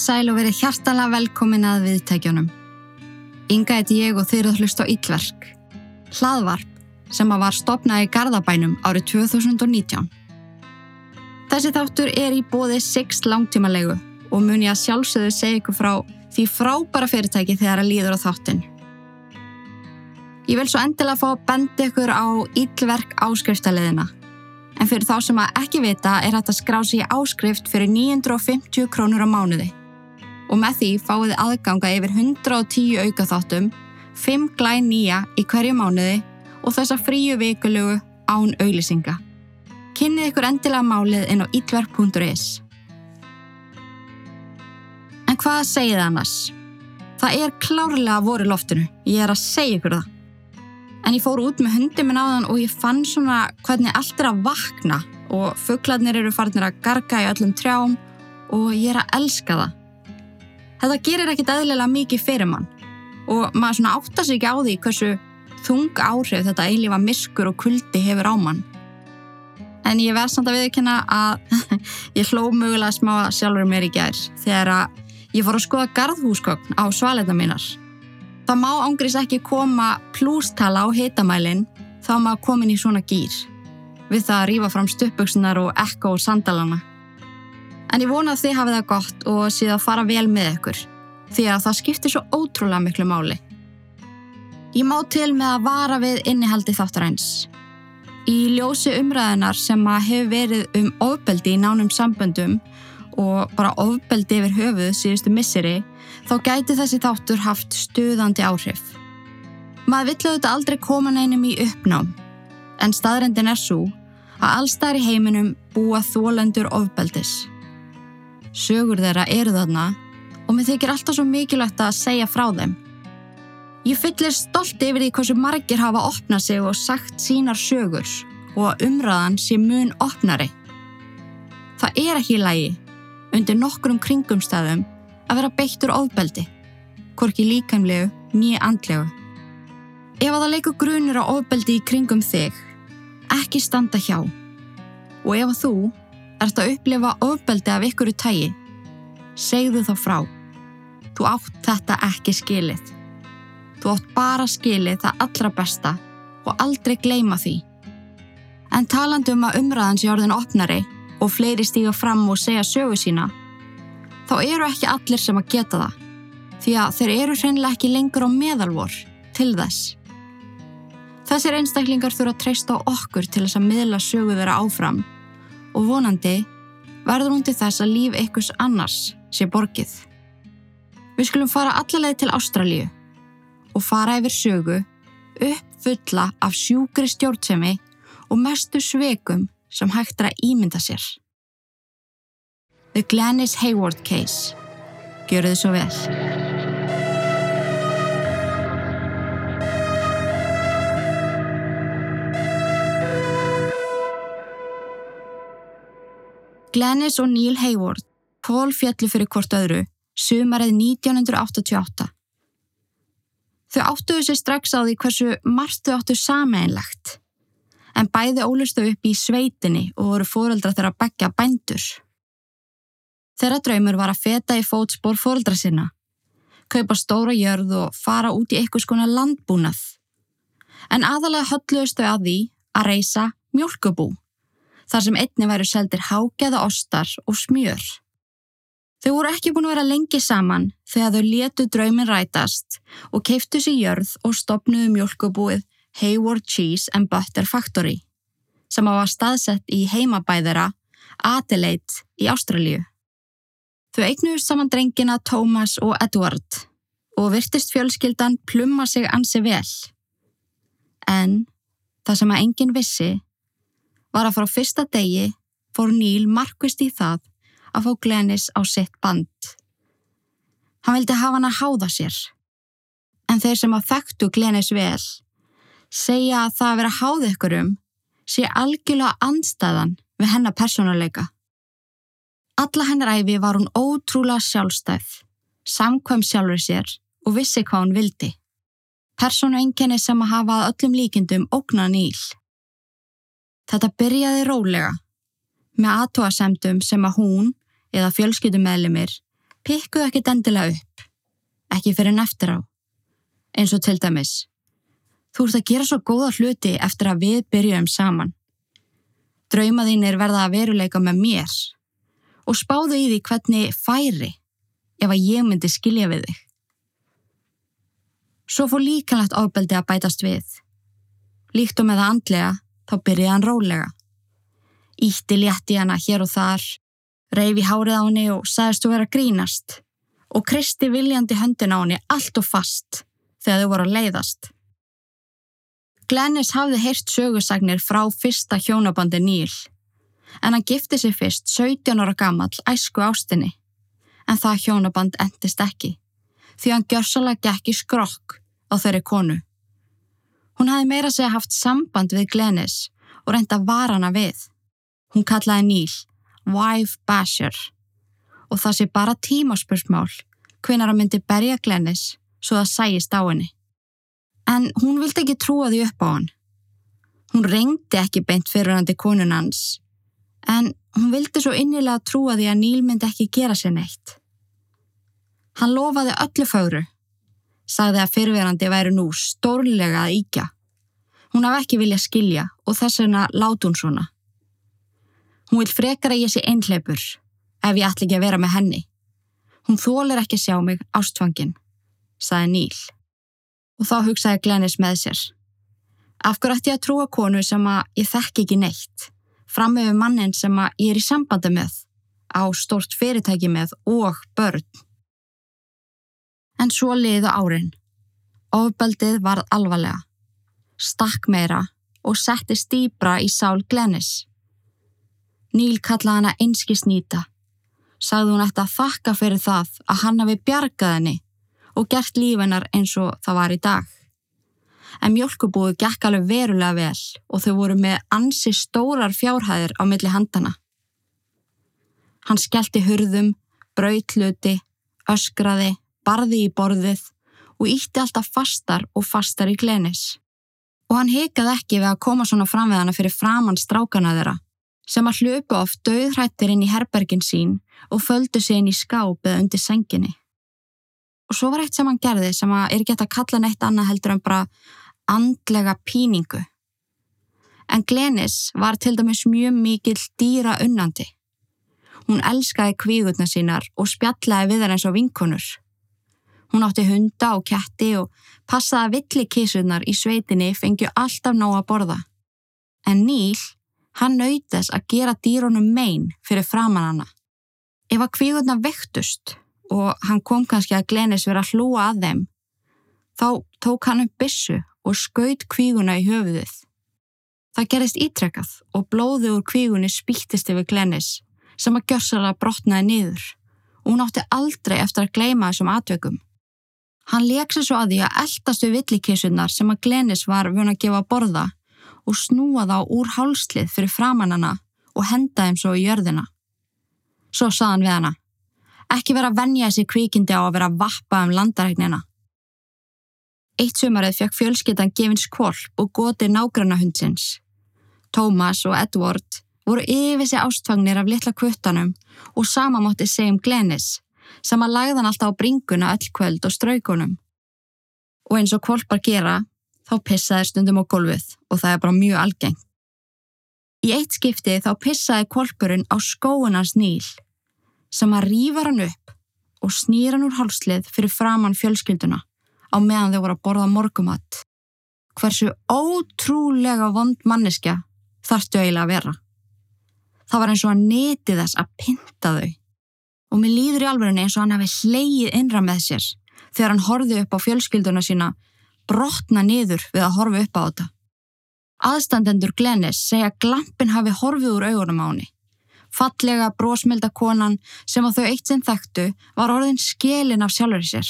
Komið sæl og verið hjartalega velkomin að viðtækjunum. Inga heiti ég og þeir að hlusta á Íllverk. Hlaðvarp sem að var stopnað í Garðabænum árið 2019. Þessi þáttur er í bóði 6 langtímalegu og mun ég að sjálfsögðu segja ykkur frá því frábæra fyrirtæki þegar að líður á þáttin. Ég vil svo endilega fá að benda ykkur á Íllverk áskrifstaliðina. En fyrir þá sem að ekki vita er að skrá sig áskrift fyrir 950 krónur á mánuði. Og með því fáið aðganga yfir 110 aukaþáttum, 5 glæn nýja í hverju mánuði og þessa fríu vikulugu án auðlisinga. Kynnið ykkur endilega málið inn á itverk.is. En hvað segið annars? Það er klárlega voru loftinu, ég er að segja ykkur það. En ég fór út með hundi minn á þann og ég fann svona hvernig allt er að vakna og fugglarnir eru farinir að garga í öllum trjám og ég er að elska það. Þetta gerir ekkit eðlilega mikið fyrir mann og maður svona áttar sig ekki á því hversu þung áhrif þetta eilífa miskur og kuldi hefur á mann. En ég verð samt að viðkynna að ég hló mögulega smá sjálfur mér í gær þegar að ég fór að skoða garðhúsgögn á svaletna mínar. Það má ángriðs ekki koma plústala á hitamælinn þá maður komin í svona gýr við það að rýfa fram stuppböksunar og ekka úr sandalana. En ég vona að þið hafið það gott og síðan að fara vel með ykkur því að það skiptir svo ótrúlega miklu máli. Ég má til með að vara við innihaldi þáttaræns. Í ljósi umræðinar sem að hefur verið um ofbeldi í nánum samböndum og bara ofbeldi yfir höfuð síðustu misseri þá gæti þessi þáttur haft stuðandi áhrif. Maður vill auðvitað aldrei koma neinum í uppnám, en staðrendin er svo að allstæðar í heiminum búa þólendur ofbeldis. Sögur þeirra eru þarna og mér þykir alltaf svo mikilvægt að segja frá þeim. Ég fyllir stolt yfir því hversu margir hafa opnað sig og sagt sínar sögur og að umræðan sé mun opnari. Það er ekki lægi, undir nokkrum kringumstæðum, að vera beittur ofbeldi, hvorki líkamlegu nýja andlegu. Ef að það leikur grunur á ofbeldi í kringum þig, ekki standa hjá. Og ef að þú ert að upplifa ofbeldi af ykkuru tægi, segðu þá frá. Þú átt þetta ekki skilið. Þú átt bara skilið það allra besta og aldrei gleima því. En talandu um að umræðans í orðin opnari og fleiri stíga fram og segja sögu sína, þá eru ekki allir sem að geta það því að þeir eru hreinlega ekki lengur á meðalvor til þess. Þessir einstaklingar þurfa að treysta á okkur til þess að miðla sögu þeirra áfram og vonandi verður hún til þess að líf ykkurs annars sé borgið. Við skulum fara allaleg til Ástralíu og fara yfir sögu upp fulla af sjúkri stjórnsemi og mestu sveikum sem hægt er að ímynda sér. The Glennis Hayward Case. Gjöru þið svo vel. Glennis og Neil Hayward pól fjallu fyrir hvort öðru sumarið 1988. Þau áttuðu sér strax á því hversu margt þau áttu sameinlegt en bæði ólustu upp í sveitinni og voru fóreldra þeirra að begja bændur. Þeirra draumur var að feta í fótspór fóldra sinna, kaupa stóra jörð og fara út í eitthvað skona landbúnað. En aðalega hölluðustu að því að reysa mjölkubú, þar sem einni væru seldir hágeða ostar og smjör. Þau voru ekki búin að vera lengi saman þegar þau letu draumin rætast og keiftu sér jörð og stopnuðu mjölkubúið Hayward Cheese and Butter Factory sem á að staðsett í heimabæðera Adelaide í Ástralju. Þau eignuðust saman drengina Thomas og Edward og virtist fjölskyldan plumma sig ansi vel. En það sem að enginn vissi var að frá fyrsta degi fór Níl markvist í það að fá Glennis á sitt band. Hann vildi hafa hann að háða sér. En þeir sem að þekktu Glennis vel segja að það að vera háð ykkur um sé algjörlega anstæðan við hennar persónuleika. Alla hennar æfi var hún ótrúlega sjálfstæð, samkvæm sjálfur sér og vissi hvað hún vildi. Persónu enginni sem að hafa öllum líkindum ógna nýl. Þetta byrjaði rólega með aðtóasemdum sem að hún eða fjölskyldumælimir pikkuðu ekki dendilega upp, ekki fyrir neftir á, eins og til dæmis. Þú ert að gera svo góða hluti eftir að við byrjum saman. Draumaðínir verða að veruleika með mér og spáðu í því hvernig færi ef að ég myndi skilja við þig. Svo fór líkanlegt ofbeldi að bætast við. Líkt og með það andlega, þá byrjaði hann rólega. Ítti létti hana hér og þar, reyfi hárið á henni og sagðist þú vera grínast og kristi viljandi höndin á henni allt og fast þegar þau voru að leiðast. Glennis hafði heyrt sögursagnir frá fyrsta hjónabandi Níl, en hann gifti sig fyrst 17 ára gammal æsku ástinni, en það hjónaband endist ekki, því hann gjörsalega gekk í skrokk á þeirri konu. Hún hafi meira segja haft samband við Glennis og reynda varana við. Hún kallaði Níl Wife Basher og það sé bara tímaspursmál hvenar að myndi berja Glennis svo það sæjist á henni. En hún vildi ekki trúa því upp á hann. Hún reyndi ekki beint fyrir hann til konun hans, en hún vildi svo innilega trúa því að Níl myndi ekki gera sér neitt. Hann lofaði öllu fagru, sagði að fyrirverandi væri nú stórlega að íkja. Hún hafði ekki vilja skilja og þess vegna láti hún svona. Hún vil frekar að ég sé einhleipur ef ég ætli ekki að vera með henni. Hún þólir ekki að sjá mig ástfangin, saði Níl. Og þá hugsaði Glennis með sér. Af hverju ætti ég að trúa konu sem að ég þekk ekki neitt, fram með mannin sem að ég er í sambandi með, á stort fyrirtæki með og börn. En svo liðu árin. Ofbeldið varð alvarlega, stakk meira og setti stýbra í sál Glennis. Níl kallaði hana einski snýta. Sagði hún eftir að þakka fyrir það að hann hafi bjargað henni og gert lífennar eins og það var í dag. En mjölkubúi gekk alveg verulega vel og þau voru með ansi stórar fjárhæðir á milli handana. Hann skellti hurðum, brautluti, öskraði, barði í borðið og ítti alltaf fastar og fastar í glenis. Og hann hikaði ekki við að koma svona fram við hana fyrir framann strákana þeirra sem að hlöpu oft döðrættir inn í herbergin sín og földu sig inn í skáp eða undir senginni. Og svo var eitt sem hann gerði sem að er gett að kalla neitt annað heldur en bara andlega píningu. En Glenis var til dæmis mjög mikill dýra unnandi. Hún elskaði kvígutna sínar og spjallaði við þar eins og vinkonur. Hún átti hunda og ketti og passaði að villikísunar í sveitinni fengju alltaf ná að borða. En Níl Hann nautðess að gera dýrónum mein fyrir framann hana. Ef að kvígurna vektust og hann kom kannski að Glenis vera að hlúa að þeim, þá tók hann upp bissu og skaut kvíguna í höfuðið. Það gerist ítrekkað og blóði úr kvígunni spýttist yfir Glenis sem að gjörsala brotnaði niður hún átti aldrei eftir að gleima þessum atveikum. Hann leiksa svo að því að eldast við villikissunar sem að Glenis var vun að gefa borða og snúa þá úr hálslið fyrir framannana og henda þeim svo í jörðina. Svo saðan við hana, ekki vera að vennja þessi kvíkindi á að vera að vappa um landaræknina. Eitt sumarið fekk fjölskyttan gefins kvolp og goti nágranna hundsins. Tómas og Edward voru yfir sig ástfagnir af litla kvötanum og sama mótti segjum Glennis sem að lagðan alltaf á bringuna öll kvöld og straukunum. Og eins og kvolpar gera þá pissaði stundum á gólfið og það er bara mjög algengt. Í eitt skipti þá pissaði kolpurinn á skóunans Níl sem að rýfa hann upp og snýra hann úr hálslið fyrir framann fjölskylduna á meðan þau voru að borða morgumatt. Hversu ótrúlega vond manneskja þarftu eiginlega að vera. Það var eins og að neti þess að pinta þau og mér líður í alverðinni eins og hann hefði hleið innra með sér þegar hann horfið upp á fjölskylduna sína brotna niður við að horfa upp á þetta. Aðstandendur Glennis segja glampin hafi horfið úr augunum á henni. Fallega brósmilda konan sem á þau eitt sinn þekktu var orðin skilin af sjálfur sér.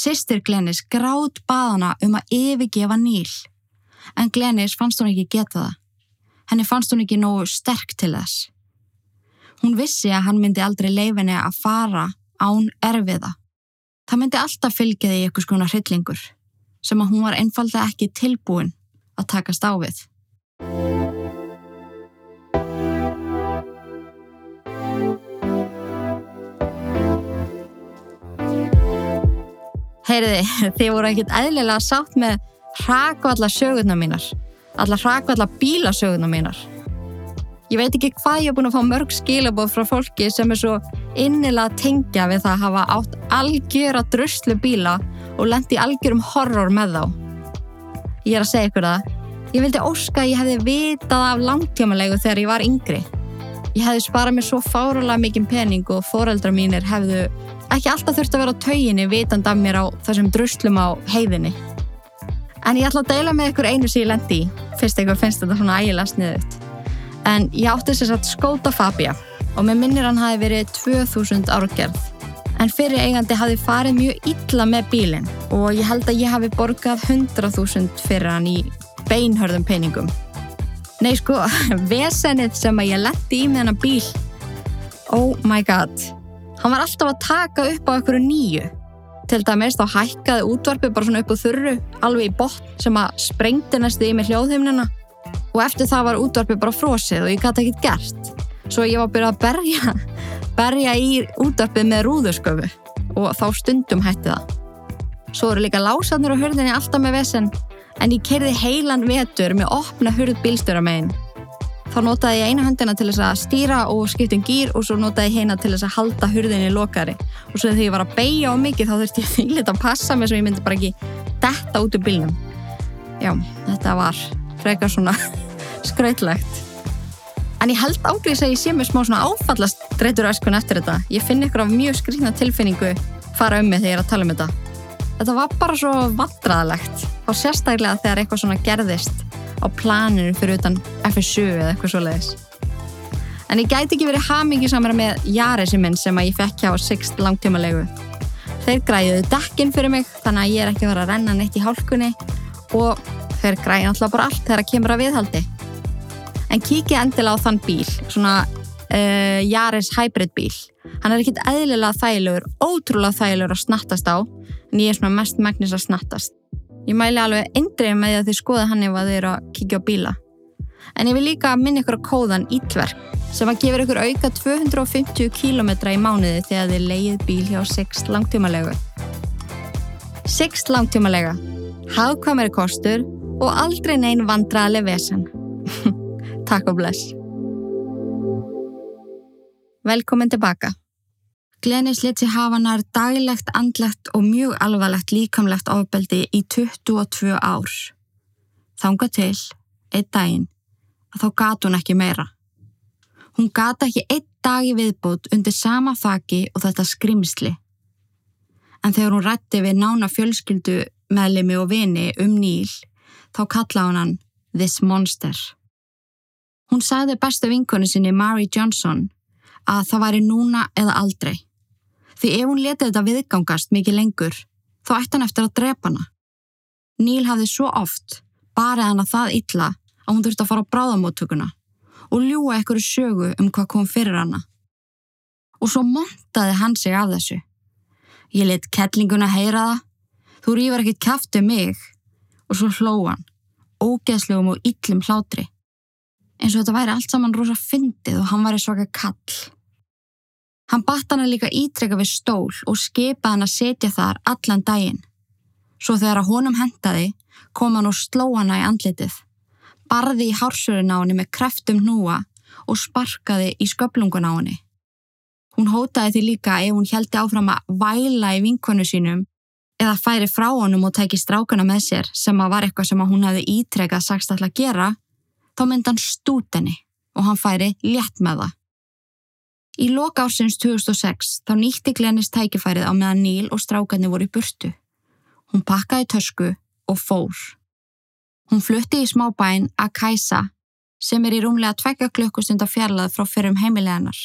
Sistir Glennis gráð baðana um að yfirgefa Níl, en Glennis fannst hún ekki geta það. Henni fannst hún ekki nógu sterk til þess. Hún vissi að hann myndi aldrei leifinni að fara án erfiða. Það myndi alltaf fylgja því eitthvað skona hryllingur sem að hún var einfalda ekki tilbúin að takast á við. Heyriði, þið voru ekkit eðlilega sátt með hrakvalla sögurnar mínar. Alla hrakvalla bílasögurnar mínar. Ég veit ekki hvað ég er búin að fá mörg skilabóð frá fólki sem er svo innilega tengja við það að hafa átt algjöra druslu bíla og lendi algjörum horror með þá. Ég er að segja ykkur það. Ég vildi óska að ég hefði vitað af langtímanlegu þegar ég var yngri. Ég hefði sparað mér svo fárulega mikinn pening og foreldra mínir hefðu ekki alltaf þurft að vera á tauginni vitand af mér á þessum druslum á heiðinni. En ég ætla að deila með ykkur einu sem ég lendi í, fyrst ykkur finnst þetta svona ægilega sniðut. En ég átti þess að skóta Fabia og með minnir hann hafi verið 2000 árgerð. En fyrir eigandi hafi farið mjög illa með bílinn og ég held að ég hafi borgað 100.000 fyrir hann í beinhörðum peningum. Nei sko, vesenið sem að ég letti í með hann bíl. Oh my god. Hann var alltaf að taka upp á einhverju nýju. Til dæmis þá hækkaði útvarpi bara svona upp á þurru, alveg í botn sem að sprengti næstu í mig hljóðhimnina. Og eftir það var útvarpi bara frosið og ég gæti ekkert gert. Svo ég var að byrja að berja, berja í útvarpið með rúðursköfu og þá stundum hætti það. Svo eru líka lásarnir og hörðinni alltaf með vesen en ég kerði heilan vetur með opna hurð bílstöra meginn. Þá notaði ég eina höndina til þess að stýra og skipta um gýr og svo notaði ég heina til þess að halda hurðinni lokari. Og svo þegar ég var að beigja á mikið þá þurfti ég þýrleitt að passa mig svo ég myndi bara ekki detta út úr bílnum. Já, þetta var frekar svona skrautlegt. En ég held ágrís að ég sé mér smá svona áfallast dreytur öskun eftir þetta. Ég finn ykkur af mjög skrifna tilfinningu fara um mig þegar ég er að tala um þetta. Þetta var bara svo vandraðalegt og sérstaklega þegar eitthvað svona gerðist á planinu fyrir utan FSU eða eitthvað svo leiðis. En ég gæti ekki verið hamingisamara með Jaresi minn sem að ég fekk hjá Sixt langtímalegu. Þeir græðuðu dekkin fyrir mig þannig að ég er ekki verið að renna neitt í hálkunni og þeir græði alltaf bara allt þegar það kemur að viðhaldi. En kíkið endilega á þann bíl, svona uh, Jares hybrid bíl. Hann er ekkit eðlilega þægilegur, ótrúlega þægilegur að snattast á en ég er svona mest megnis að snattast. Ég mæli alveg eindrið með því að þið skoða hann ef þið eru að kíkja á bíla. En ég vil líka minna ykkur á kóðan Ítverk sem að gefur ykkur auka 250 km í mánuði þegar þið leið bíl hjá Sixt langtímalegu. Sixt langtímalega. Hagkvæmari kostur og aldrei neinn vandraðlega vesen. Takk og bless. Velkomin tilbaka. Glenis let sér hafa nær daglegt, andlegt og mjög alvarlegt líkamlegt ofbeldi í 22 ár. Þánga til, einn daginn, að þá gat hún ekki meira. Hún gata ekki einn dag í viðbútt undir sama þaki og þetta skrimsli. En þegar hún rætti við nána fjölskyldu meðlemi og vini um Níl, þá kalla hún hann This Monster. Hún sagði bestu vinkonu sinni Mary Johnson að það væri núna eða aldrei. Því ef hún letið þetta viðgangast mikið lengur, þá ætti hann eftir að drepa hana. Níl hafði svo oft barið hana það illa að hún þurfti að fara á bráðamóttökuna og ljúa einhverju sögu um hvað kom fyrir hana. Og svo montaði hann sig af þessu. Ég let kettlinguna heyra það, þú rýfar ekkit kæftu mig og svo hlóan, ógeðslegum og yllum hlátri. Eins og þetta væri allt saman rosa fyndið og hann væri svaka kall. Hann batt hana líka ítreka við stól og skipaði hann að setja þar allan daginn. Svo þegar að honum hendaði kom hann og sló hana í andlitið, barði í hársurinn á henni með kreftum núa og sparkaði í sköplungun á henni. Hún hótaði því líka ef hún heldi áfram að væla í vinkonu sínum eða færi frá honum og tæki strákana með sér sem að var eitthvað sem að hún hefði ítrekað sagst alltaf að gera, þá myndi hann stút henni og hann færi létt með það. Í loka ársins 2006 þá nýtti Glennis tækifærið á meðan Níl og strákarnir voru í burtu. Hún pakkaði tösku og fór. Hún flutti í smábæin Akaisa sem er í rúmlega tvekja klukkustund af fjarlað frá fyrrum heimileganar.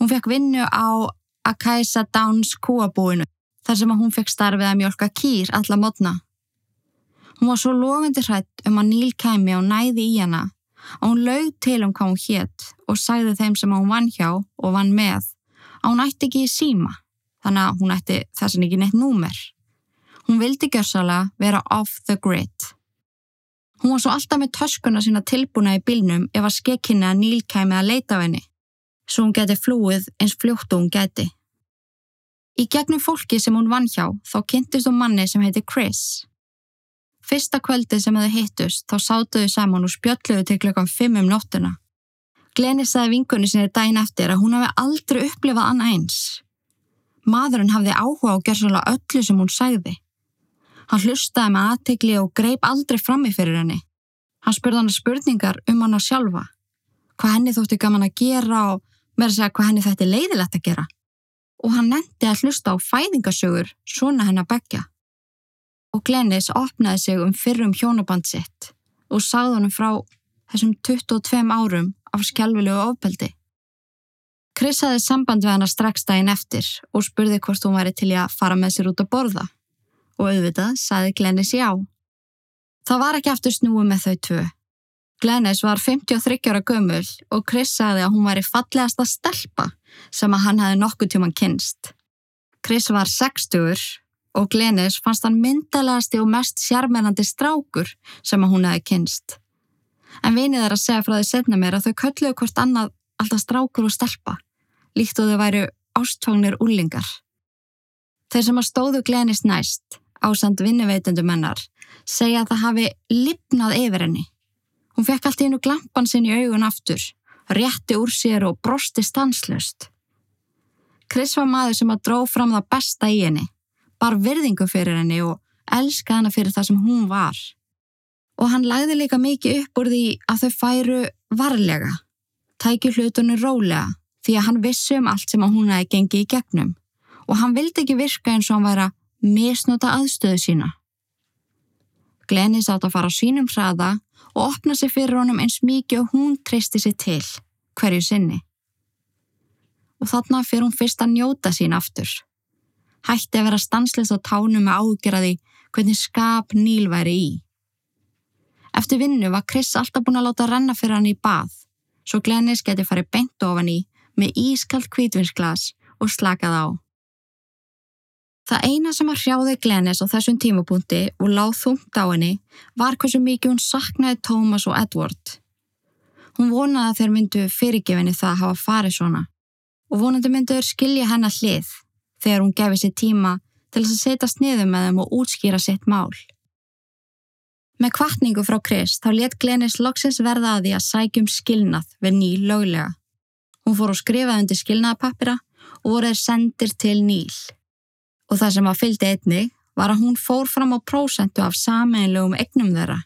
Hún fekk vinnu á Akaisa Downs kúabúinu þar sem hún fekk starfið að mjölka kýr alla modna. Hún var svo lofindi hrætt um að Níl kemi og næði í hana og hún laug til um hvað hún hétt og sagði þeim sem hún vann hjá og vann með að hún ætti ekki í síma, þannig að hún ætti þess að ekki neitt númer. Hún vildi gjörsala vera off the grid. Hún var svo alltaf með töskuna sína tilbúna í bylnum ef að skekkinni að Níl kæmi að leita af henni, svo hún geti flúið eins fljóttu hún geti. Í gegnum fólki sem hún vann hjá þá kynntist hún manni sem heiti Chris. Fyrsta kvöldi sem þau hittust þá sátuðu saman og spjöldluðu til klokkan 5 um nóttuna. Gleni sagði vingunni sinni dæin eftir að hún hafi aldrei upplifað annað eins. Maðurinn hafði áhuga á gerðsala öllu sem hún sagði. Hann hlustaði með aðtegli og greip aldrei frammi fyrir henni. Hann spurði hann spurningar um hana sjálfa. Hvað henni þótti gaman að gera og með að segja hvað henni þætti leiðilegt að gera. Og hann nefndi að hlusta á fæðingasögur svona henn að begja. Og Glennis opnaði sig um fyrrum hjónaband sitt og sagði hann frá þessum 22 árum af skjálfilegu ofbeldi. Chris hafði samband við hana strax daginn eftir og spurði hvort hún væri til að fara með sér út að borða. Og auðvitað saði Glennis já. Það var ekki aftur snúið með þau tvö. Glennis var 53 ára gömul og Chris sagði að hún væri fallegasta stelpa sem að hann hefði nokkuð tjóman kynst. Chris var 60 og Glennis fannst hann myndalegasti og mest sjarmennandi strákur sem að hún hefði kynst. En vinið er að segja frá því setna mér að þau kölluðu hvort annað alltaf strákur og stelpa líkt og þau væru ástfangnir úrlingar. Þeir sem að stóðu glenis næst, ásand vinnuveitendum hennar, segja að það hafi lipnað yfir henni. Hún fekk allt í hennu glampan sinn í augun aftur, rétti úr sér og brosti stanslust. Chris var maður sem að dró fram það besta í henni, bar virðingu fyrir henni og elska hana fyrir það sem hún var. Og hann lagði líka mikið upp úr því að þau færu varlega, tæki hlutunni rólega því að hann vissi um allt sem að hún hefði gengið í gegnum og hann vildi ekki virka eins og hann væri að misnota aðstöðu sína. Glenni sátt að fara sínum hraða og opna sig fyrir honum eins mikið og hún treysti sig til, hverju sinni. Og þarna fyrir hún fyrst að njóta sín aftur. Hætti að vera stanslist á tánum með ágjörði hvernig skap Níl væri í. Eftir vinnu var Chris alltaf búin að láta renna fyrir hann í bað, svo Glennis geti farið beint ofan í með ískalt kvítvinsglas og slakað á. Það eina sem að hrjáði Glennis á þessum tímapunkti og láð þungt á henni var hversu mikið hún saknaði Thomas og Edward. Hún vonaði að þeir myndu fyrirgefinni það að hafa farið svona og vonandi mynduður skilja hennar hlið þegar hún gefið sér tíma til þess að setja sniðum með þeim og útskýra sitt mál. Með kvartningu frá Chris þá let Glennis loksins verða að því að sækjum skilnað við ný löglega. Hún fór að skrifa undir skilnaðapappira og voru þeir sendir til Níl. Og það sem að fylgdi einni var að hún fór fram á prósentu af sameinlegum egnum þeirra.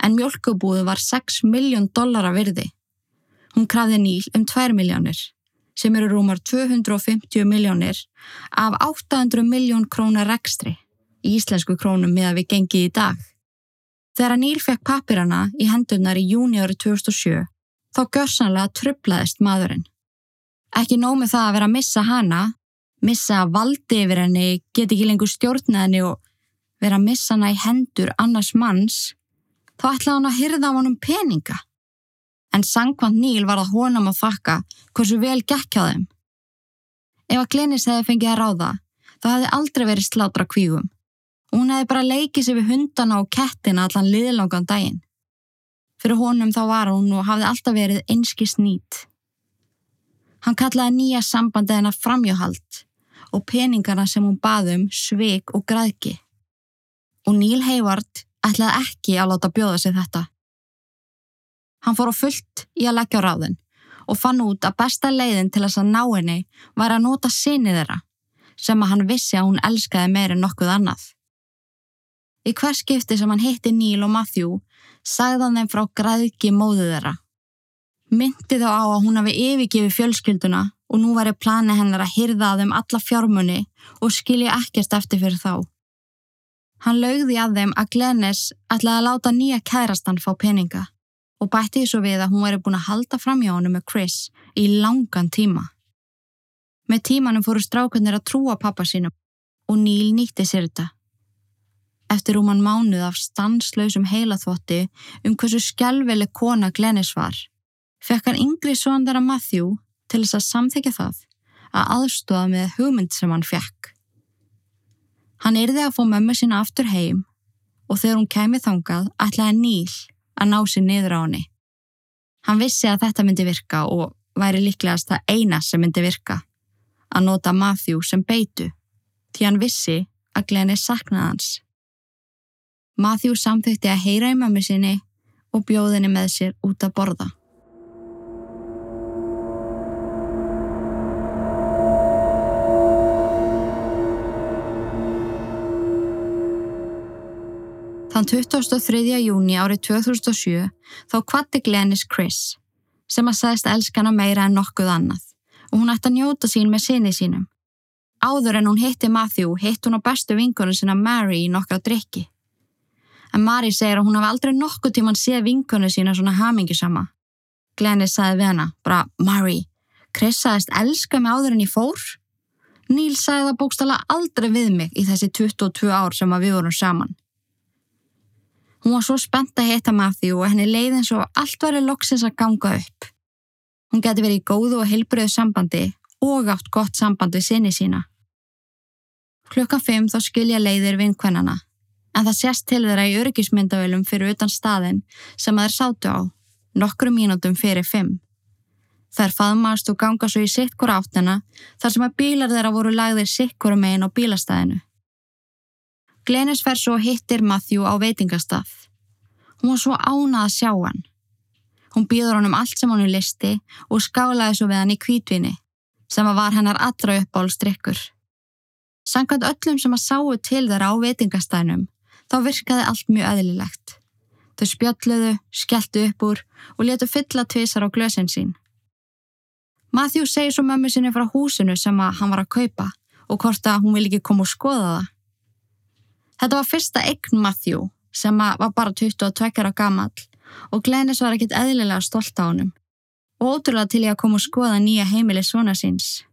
En mjölkubúðu var 6 miljón dollara virði. Hún krafði Níl um 2 miljónir, sem eru rúmar 250 miljónir af 800 miljón krónar rekstri, í íslensku krónum með að við gengið í dag. Þegar Níl fekk pappirana í hendurnar í júni árið 2007 þá görsanlega trublaðist maðurinn. Ekki nómið það að vera að missa hana, missa valdi yfir henni, get ekki lengur stjórna henni og vera að missa hana í hendur annars manns, þá ætlaði hann að hyrða á hann um peninga. En sangkvæmt Níl var að honum að þakka hversu vel gekk á þeim. Ef að Glenis hefði fengið að ráða, þá hefði aldrei verið slátra kvígum. Hún hefði bara leikið sér við hundana og kettina allan liðlangan daginn. Fyrir honum þá var hún og hafði alltaf verið einski snít. Hann kallaði nýja sambandi hennar framjóhald og peningarna sem hún baðum sveik og græðki. Og Níl Heivard ætlaði ekki að láta bjóða sig þetta. Hann fór á fullt í að leggja á ráðin og fann út að besta leiðin til þess að ná henni var að nota sinni þeirra sem að hann vissi að hún elskaði meir en nokkuð annað. Í hver skipti sem hann hitti Níl og Matthew sagðan þeim frá græðki móðu þeirra. Myndi þá á að hún hafi yfirgefið fjölskylduna og nú væri plani hennar að hyrða að þeim alla fjármunni og skilja ekkert eftir fyrir þá. Hann laugði að þeim að Glennis ætlaði að láta nýja kærastan fá peninga og bætti svo við að hún væri búin að halda fram hjá hennu með Chris í langan tíma. Með tímanum fóru strákarnir að trúa pappa sínum og Níl nýtti sér þetta. Eftir rúman mánuð af stanslausum heilaþvotti um hversu skjálfileg kona Glennis var, fekk hann yngri svondara Matthew til þess að samþykja það að aðstofa með hugmynd sem hann fekk. Hann yrði að fá mömmu sína aftur heim og þegar hún kemið þangað ætlaði Níl að ná sér niður á henni. Hann vissi að þetta myndi virka og væri líklegast það eina sem myndi virka. að nota Matthew sem beitu því hann vissi að Glennis saknaði hans. Matthew samþykti að heyra í mömmu sinni og bjóðinni með sér út að borða. 23. júni árið 2007 þá kvatti Glennis Chris sem að sagðist elskana meira en nokkuð annað og hún ætti að njóta sín með sinni sínum. Áður en hún hitti Matthew hitt hún á bestu vingunum sinna Mary í nokkra drikki. En Mary segir að hún hafi aldrei nokkuð tíman séð vingunum sína svona hamingisama. Glennis sagði við hana, bara Mary, Chris sagðist elska mig áður en ég fór? Níl sagði það bókstala aldrei við mig í þessi 22 ár sem við vorum saman. Hún var svo spennt að hitta Matthew og henni leiði eins og allt væri loksins að ganga upp. Hún geti verið í góðu og heilbröðu sambandi og átt gott samband við sinni sína. Klukkan 5 þá skilja leiðir vinkvennana, en það sést til þeirra í örgismyndavölum fyrir utan staðin sem að þeir sátu á, nokkru mínútum fyrir 5. Þær faðmast og ganga svo í sikkur áttina þar sem að bílar þeirra voru lagðir sikkur megin á bílastæðinu. Glenis fer svo hittir Matthew á veitingastað. Hún var svo ánað að sjá hann. Hún býður honum allt sem honum listi og skálaði svo við hann í kvítvinni, sem að var hennar allra uppbólstrykkur. Sankant öllum sem að sáu til þeirra á veitingastæðnum, þá virkaði allt mjög öðlilegt. Þau spjalluðu, skelltu upp úr og letu fylla tvísar á glösin sín. Matthew segir svo mömmu sinni frá húsinu sem að hann var að kaupa og hvort að hún vil ekki koma og skoða það. Þetta var fyrsta eign Matthew sem var bara 22 ára gammal og Glennis var ekkit eðlilega stolt á honum og ótrúlega til ég að koma og skoða nýja heimili svona síns.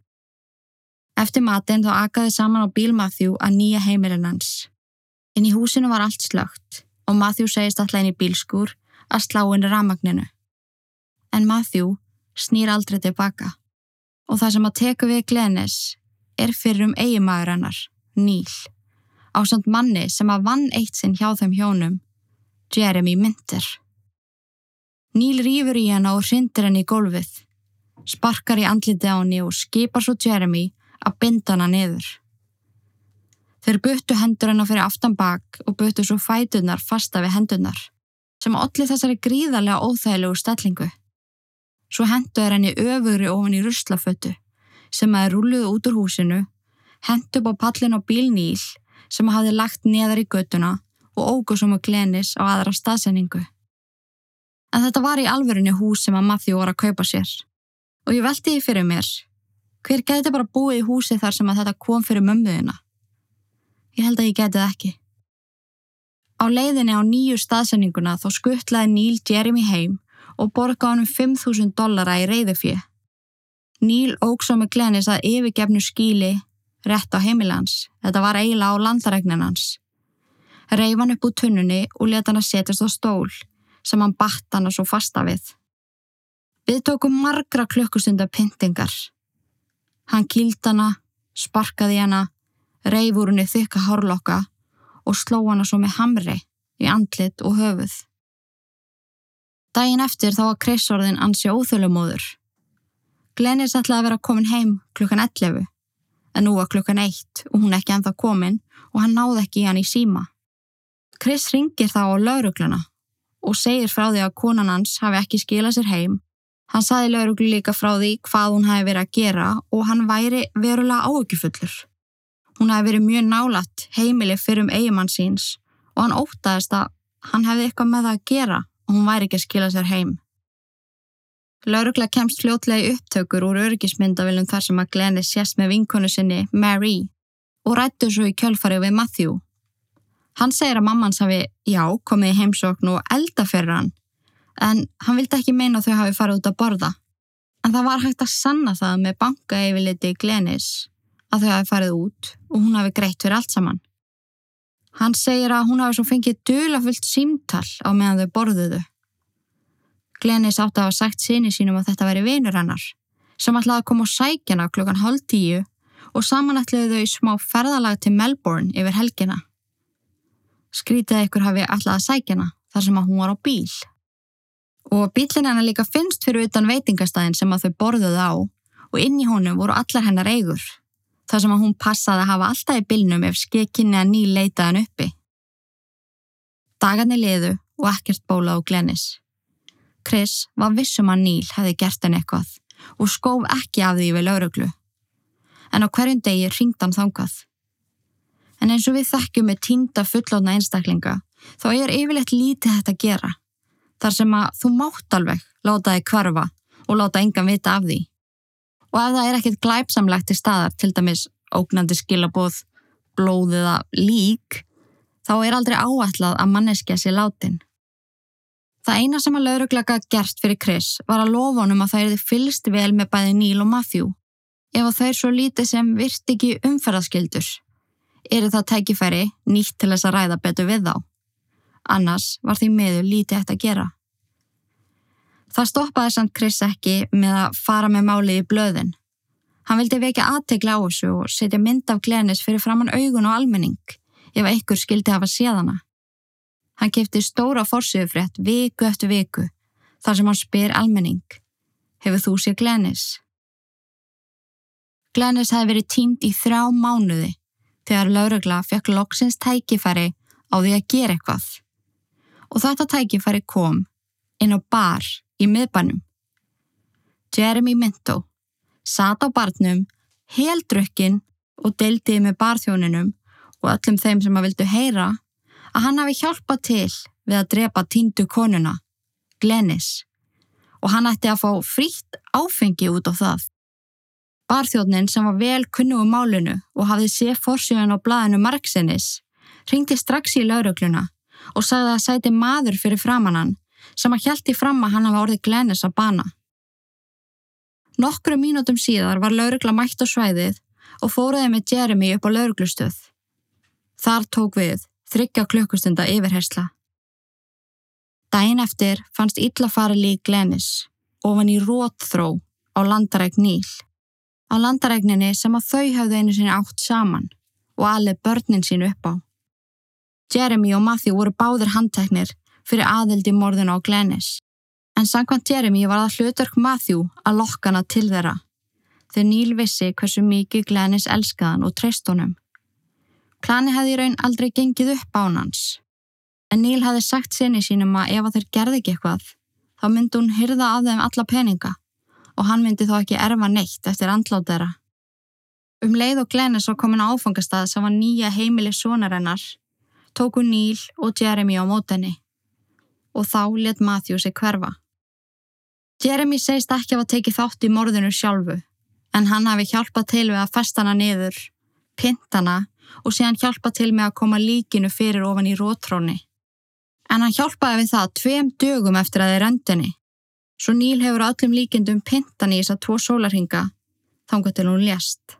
Eftir matinn þá akaði saman á bíl Matthew að nýja heimilin hans. Inn í húsinu var allt slögt og Matthew segist alltaf inn í bílskúr að slá inn ramagninu. En Matthew snýr aldrei tilbaka og það sem að teka við Glennis er fyrir um eigimæður hennar, Níl á samt manni sem að vann eitt sinn hjá þeim hjónum, Jeremy Minter. Níl rýfur í hana og hrindir henni í gólfið, sparkar í andliti á henni og skipar svo Jeremy að binda hana niður. Þeir byttu hendur hennar fyrir aftan bak og byttu svo fætunar fasta við hendunar, sem allir þessari gríðarlega óþægilegu stellingu. Svo hendu er henni öfugri ofan í ruslafötu, sem að er rúluð út úr húsinu, hendu upp á pallin á bílníl sem hafði lagt neðar í göttuna og ógusum og glenis á aðra staðsendingu. En þetta var í alverðinu hús sem að Matthew var að kaupa sér. Og ég veldi því fyrir mér, hver geti bara búið í húsi þar sem að þetta kom fyrir mömmuðina? Ég held að ég geti það ekki. Á leiðinni á nýju staðsendinguna þó skuttlaði Níl Jeremy heim og borga honum 5.000 dollara í reyðufið. Níl ógsá með glenis að yfirgefnu skíli rétt á heimilans. Þetta var eiginlega á landaregninn hans. Reif hann upp úr tunnunni og leta hann að setjast á stól sem hann batt hann að svo fasta við. Við tókum margra klukkustundar pyntingar. Hann kýld hana, sparkaði hana, reif úr henni þykka hárlokka og sló hana svo með hamri í andlit og höfuð. Dægin eftir þá var Chris-orðin ansi óþölumóður. Glennis ætlaði að vera komin heim klukkan 11 en nú var klukkan eitt og hún ekki enþá komin og hann náði ekki í hann í síma. Chris ringir þá á laurugluna og segir frá því að konan hans hafi ekki skilað sér heim. Hann saði lauruglu líka frá því hvað hún hafi verið að gera og hann væri verulega áökjufullur. Hún hafi verið mjög nálat heimili fyrir um eigimann síns og hann ótaðist að hann hefði eitthvað með það að gera og hún væri ekki að skila sér heim. Laurugla kemst fljótlega í upptökur úr örgismyndavilum þar sem að Glenni sést með vinkonu sinni, Mary, og rættu svo í kjölfarið við Matthew. Hann segir að mammans hafi, já, komið í heimsókn og elda fyrir hann, en hann vildi ekki meina þau hafi farið út að borða. En það var hægt að sanna það með bankaeyfiliti Glennis að þau hafi farið út og hún hafi greitt fyrir allt saman. Hann segir að hún hafi svo fengið dölafullt símtall á meðan þau borðuðu. Glenis átti að hafa sagt sinni sínum að þetta væri vinur hennar, sem ætlaði að koma á sækjana klukkan hálf tíu og saman ætlaði þau í smá ferðalag til Melbourne yfir helgina. Skrítið ykkur hafi ætlaði að sækjana þar sem að hún var á bíl. Og bílinn hennar líka finnst fyrir utan veitingastæðin sem að þau borðuði á og inn í honum voru allar hennar eigur. Það sem að hún passaði að hafa alltaf í bylnum ef skekkinni að Níl leitaði hann uppi. Dagarni liðu og ekkert bólað á Glennis. Chris var vissum að Níl hefði gert henni eitthvað og skóf ekki af því við lauruglu. En á hverjum degi ringd hann þangað. En eins og við þekkjum með týnda fullóna einstaklinga þá er yfirleitt lítið þetta að gera. Þar sem að þú mátt alveg láta þig kvarfa og láta engan vita af því. Og ef það er ekkert glæpsamlegt í staðar, til dæmis ógnandi skilabóð, blóðiða lík, þá er aldrei áætlað að manneskja sé látin. Það eina sem að lauruglega gert fyrir Chris var að lofa honum að það erði fylst vel með bæði Neil og Matthew. Ef þau svo lítið sem virt ekki umferðaskildur, er það tækifæri nýtt til þess að ræða betur við þá. Annars var því meður lítið eftir að gera. Það stoppaði samt Chris ekki með að fara með málið í blöðin. Hann vildi vekja aðtegla á þessu og setja mynd af Glennis fyrir framann augun og almenning ef einhver skildi hafa séðana. Hann kefti stóra fórsögufrétt viku eftir viku þar sem hann spyr almenning. Hefur þú séð Glennis? Glennis hefði verið tínd í þrjá mánuði þegar laurugla fekk loksins tækifæri á því að gera eitthvað. Og þetta tækifæri kom inn á bar í miðbænum. Jeremy Minto sat á barnum, heldrukkin og deildiði með barþjóninum og öllum þeim sem að vildu heyra að hann hafi hjálpað til við að drepa týndu konuna, Glennis, og hann ætti að fá frítt áfengi út á það. Barþjónin sem var vel kunnu um málunu og hafði séð fórsjöðan á blaðinu Marksinnis ringdi strax í laurugluna og sagði að sæti maður fyrir framannan sem að hjælti fram að hann hafa orðið Glennis að bana. Nokkru mínútum síðar var laurugla mætt á svæðið og fóruði með Jeremy upp á lauruglustöð. Þar tók við þryggja klukkustunda yfirhersla. Dæin eftir fannst illafari lík Glennis ofan í rótþró á landaræk Níl. Á landarækninni sem að þau hafði einu sinni átt saman og alveg börnin sín upp á. Jeremy og Matthew voru báðir handteknir fyrir aðildi morðin á Glennis. En sangkvæmt Jeremy var það hlutverk Matthew að lokkana til þeirra. Þegar Níl vissi hversu mikið Glennis elskaðan og treyst honum. Plani hefði í raun aldrei gengið upp án hans. En Níl hefði sagt sinni sínum að ef að þeir gerði ekki eitthvað, þá myndi hún hyrða af þeim alla peninga og hann myndi þá ekki erfa neitt eftir andlátt þeirra. Um leið og Glennis var komin á áfangastað sem var nýja heimili sonarinnar, tóku Níl og Jeremy á mótenni og þá let Matthew sig hverfa. Jeremy segist ekki að teki þátt í morðinu sjálfu en hann hafi hjálpað til við að festa hana niður, pintana og sé hann hjálpa til með að koma líkinu fyrir ofan í rótróni. En hann hjálpaði við það tveim dögum eftir að þeir rendinni. Svo Níl hefur öllum líkindum pintan í þess að tvo sólarhinga, þángu til hún lést.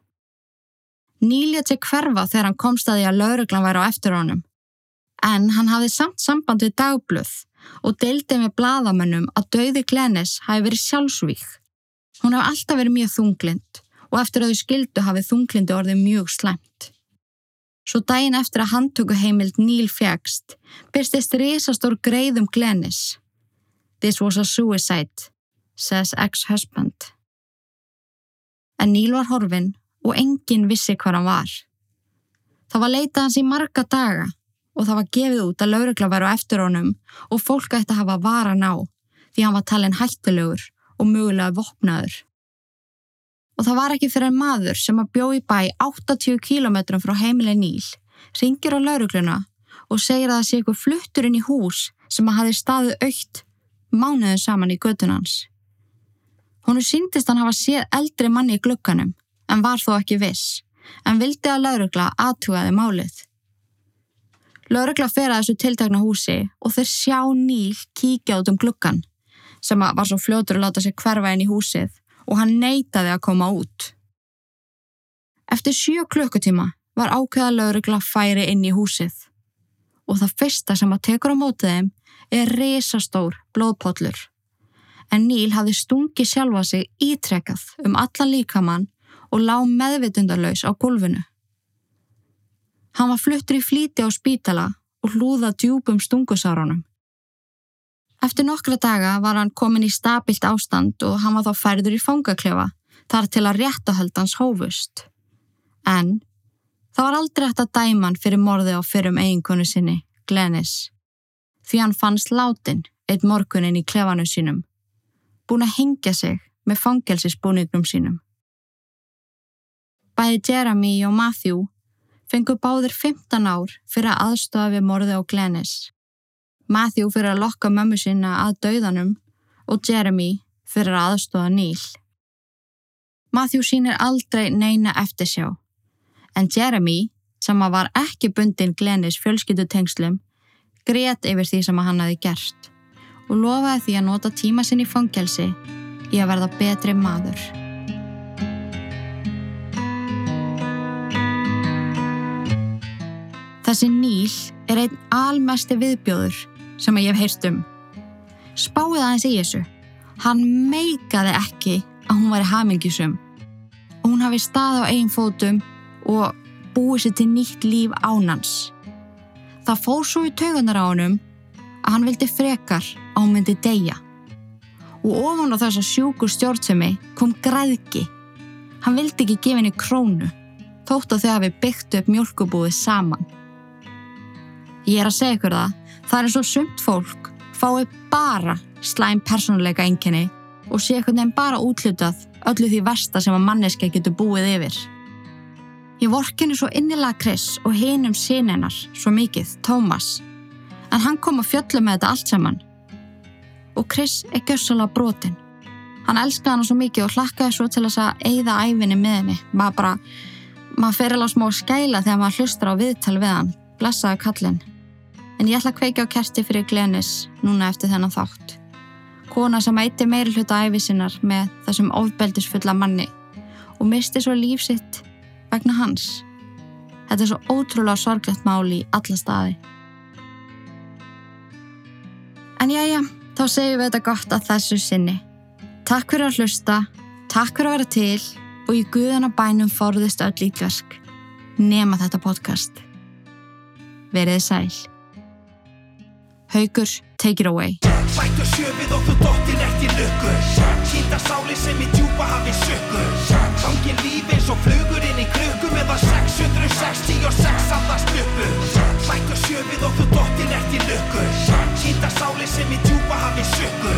Níl létt sig hverfa þegar hann komst að því að lauruglan væri á eftir honum. En hann hafði samt samband við dagblöð og deildi með bladamönnum að dauði Glennis hafi verið sjálfsvík. Hún hafi alltaf verið mjög þunglind og eftir að þau skildu hafi þunglindi orðið mjög slæmt. Svo daginn eftir að handtöku heimild Níl fjagst, byrstist risastór greiðum Glennis. This was a suicide, says ex-husband. En Níl var horfin og enginn vissi hvað hann var. Það var leitað hans í marga daga og það var gefið út að laurugla væru á eftir honum og fólk ætti að hafa varan á því hann var talin hættulegur og mögulega vopnaður. Og það var ekki fyrir en maður sem að bjó í bæ 80 km frá heimileg Níl, ringir á laurugluna og segir að það sé eitthvað fluttur inn í hús sem að hafi staðið aukt mánuðin saman í göttunans. Húnu síndist hann hafa séð eldri manni í glukkanum, en var þó ekki viss, en vildi að laurugla aðtugaði málið. Laurugla fer að þessu tiltakna húsi og þeir sjá Níl kíkja út um glukkan, sem var svo fljótur að láta sig hverfa inn í húsið og hann neytaði að koma út. Eftir sjö klukkutíma var ákveða laurugla færi inn í húsið og það fyrsta sem að tekur á mótið þeim er resastór blóðpollur. En Níl hafði stungi sjálfa sig ítrekkað um allan líkamann og lág meðvitundarlaus á gulfinu. Hann var fluttur í flíti á spítala og hlúða djúpum stungusárunum. Eftir nokkra daga var hann komin í stabilt ástand og hann var þá færður í fangaklefa þar til að réttahöldans hófust. En það var aldrei hægt að dæma hann fyrir morði á fyrrum eiginkonu sinni, Glennis, því hann fannst látin eitt morgunin í klefanu sínum, búin að hengja sig með fangelsisbúningnum sínum. Bæði Jeremy og Matthew fengu báðir 15 ár fyrir að aðstofa við morði á Glennis. Matthew fyrir að lokka mömmu sína að dauðanum og Jeremy fyrir að aðstofa Neil. Matthew sínir aldrei neina eftir sjá, en Jeremy, sem að var ekki bundin Glennis fjölskyldutengslum, grét yfir því sem hann hafi gert og lofaði því að nota tíma sinn í fangelsi í að verða betri maður. Þessi Níl er einn almesti viðbjóður sem ég hef heyrst um. Spáið aðeins í þessu. Hann meikaði ekki að hún væri hamingisum og hún hafi stað á einn fótum og búið sér til nýtt líf ánans. Það fór svo í taugunar á honum að hann vildi frekar að hún myndi deyja. Og ofan á þess að sjúkur stjórnsemi kom græðki. Hann vildi ekki gefa henni krónu, þótt að þau hafi byggt upp mjölkubúið saman. Ég er að segja ykkur það, það er svo sumt fólk fái bara slæm persónuleika enginni og sé einhvern veginn bara útlutað öllu því versta sem að manneska getur búið yfir. Ég vorkinu svo innilega Chris og hinum sinennar svo mikið, Thomas, en hann kom að fjölla með þetta allt saman. Og Chris er gössalega brotin. Hann elskaði hann svo mikið og hlakkaði svo til þess að eigða æfinni með henni. Maður bara, maður fer alveg smá skæla þegar maður hlustar á viðtal við hann, blessaði kallin. En ég ætla að kveika á kerti fyrir Glenis núna eftir þennan þátt. Kona sem ætti meiri hluta æfisinnar með þessum ofbeldisfulla manni og misti svo lífsitt vegna hans. Þetta er svo ótrúlega sorglegt máli í alla staði. En já, já, þá segjum við þetta gott að þessu sinni. Takk fyrir að hlusta, takk fyrir að vera til og í guðana bænum forðist öll ítverk. Nema þetta podcast. Verið sæl. Haugur, take it away. Bættu sjöfið og þú dottir eftir lukku. Sýnda sáli sem í djúpa hafi sökku Gangin líf eins og flugur inn í krukku Meðan 666 andast uppu Bættu sjöfið og þú dottir eftir lukku. Sýnda sáli sem í djúpa hafi sökku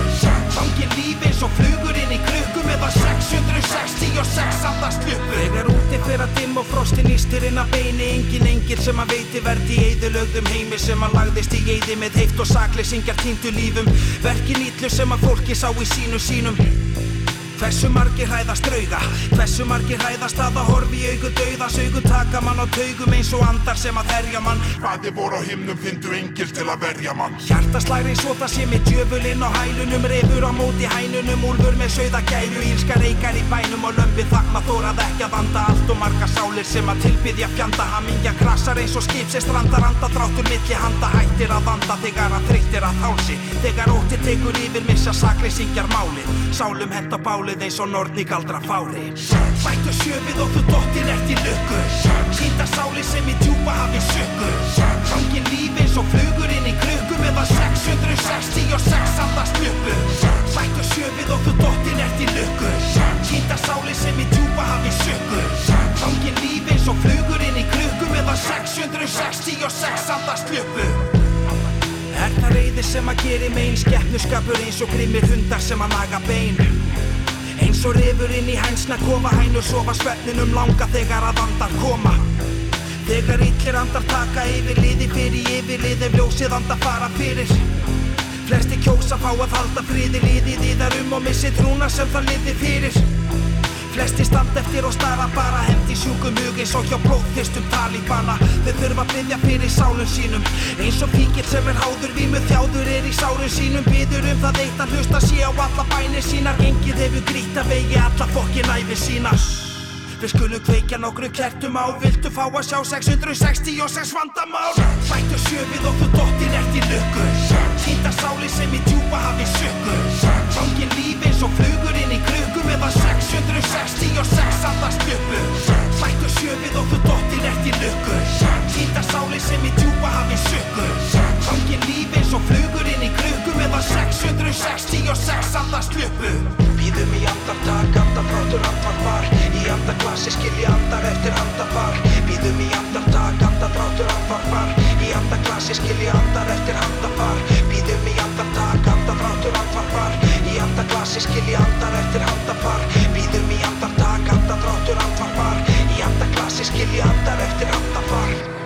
Gangin líf eins og flugur inn í krukku Meðan 666 andast uppu Þegar úti fyrir að dimm og frostin ístir inn að beini. Engin engil sem að veiti verði í eðilögðum heimi Sem að lagðist í eði með heift og sakleysingjar týndu lífum. Verkin ítlu sem að fólki sá í sínu sínum Hversu margir hræðast drauga Hversu margir hræðast að það horfi í augu dauða? Saugu taka mann á taugum eins og andar sem að herja mann. Hvaði voru á himnum fyndu engil til að verja mann. Hjartaslæri svo það sé með djöfulinn á hælunum Refur á móti hænunum, úlfur með sögða gæru Ílska reykar í bænum og lömpi þakma Þórað ekki að vanda allt og marga sálir sem að tilbyðja fjanda Hamingja krasar eins og skip sem strandar anda Dráttur milli handa hættir að vanda Þegar að þreyttir að hálsi Þegar ótti tekur yfir missa sakleysingjar málið. Sálum hent á bálið eins og nortni galdra fári. Bættu sjöfið og þú dottir eftir lukku. Sýnda sáli sem í djúpa hafi sökku Gangin líf eins og flugur inn í krukku Meðan 666 andast uppu Bættu sjöfið og þú dottir eftir lukku. Sýnda sáli sem í djúpa hafi sökku Gangin líf eins og flugur inn í krukku Meðan 666 andast uppu Er það reyðir sem að geri megin Skeppnuskapur eins og grimmir hundar sem að naga bein Eins og rifur inn í hænsna kofa hænur sofa svefninum langa þegar að andar koma. Þegar illir andar taka yfir liði fyrir yfirlið ef ljósið andar fara fyrir. Flesti kjósa fá að halda friði liðið í þar um og missi trúna sem það liði fyrir Flesti standa eftir og stara bara hendi sjúkum hug eins og hjá blóðþyrstum talíbana Þeir þurfa að byggja fyrir sálum sínum. Eins og fíkil sem er háður vímu þjáður er í sálum sínum. Byður um það eitt að hlusta sé á alla bænir sínar. Gengið hefur grýtt að vegi alla fokkin æfi sína. Við skulum kveikja nokkru kertum á Viltu fá að sjá 666 vandamál? Bættu sjöfið og þú dottir eftir lukku. Sýnda sáli sem í djúpa hafi sökku Gangin líf eins og flugur inn í krukku Meðan 666 andast uppu Bættu sjöfið og þú dottir eftir lukku. Sýnda sáli sem í djúpa hafi sökku Gangin líf eins og flugur inn í krukku. Meðan 666 andast uppu Býðum í andartak, andadráttur andvarpar Í andaklassi skilji andar eftir handafar Býðum í andartak, andadráttur andvarpar Í andaklassi skilji andar eftir Kassi skilji andar eftir handafar Býðum í andartak, andadráttur andvarpar. Í andaklassi skilji andar eftir handafar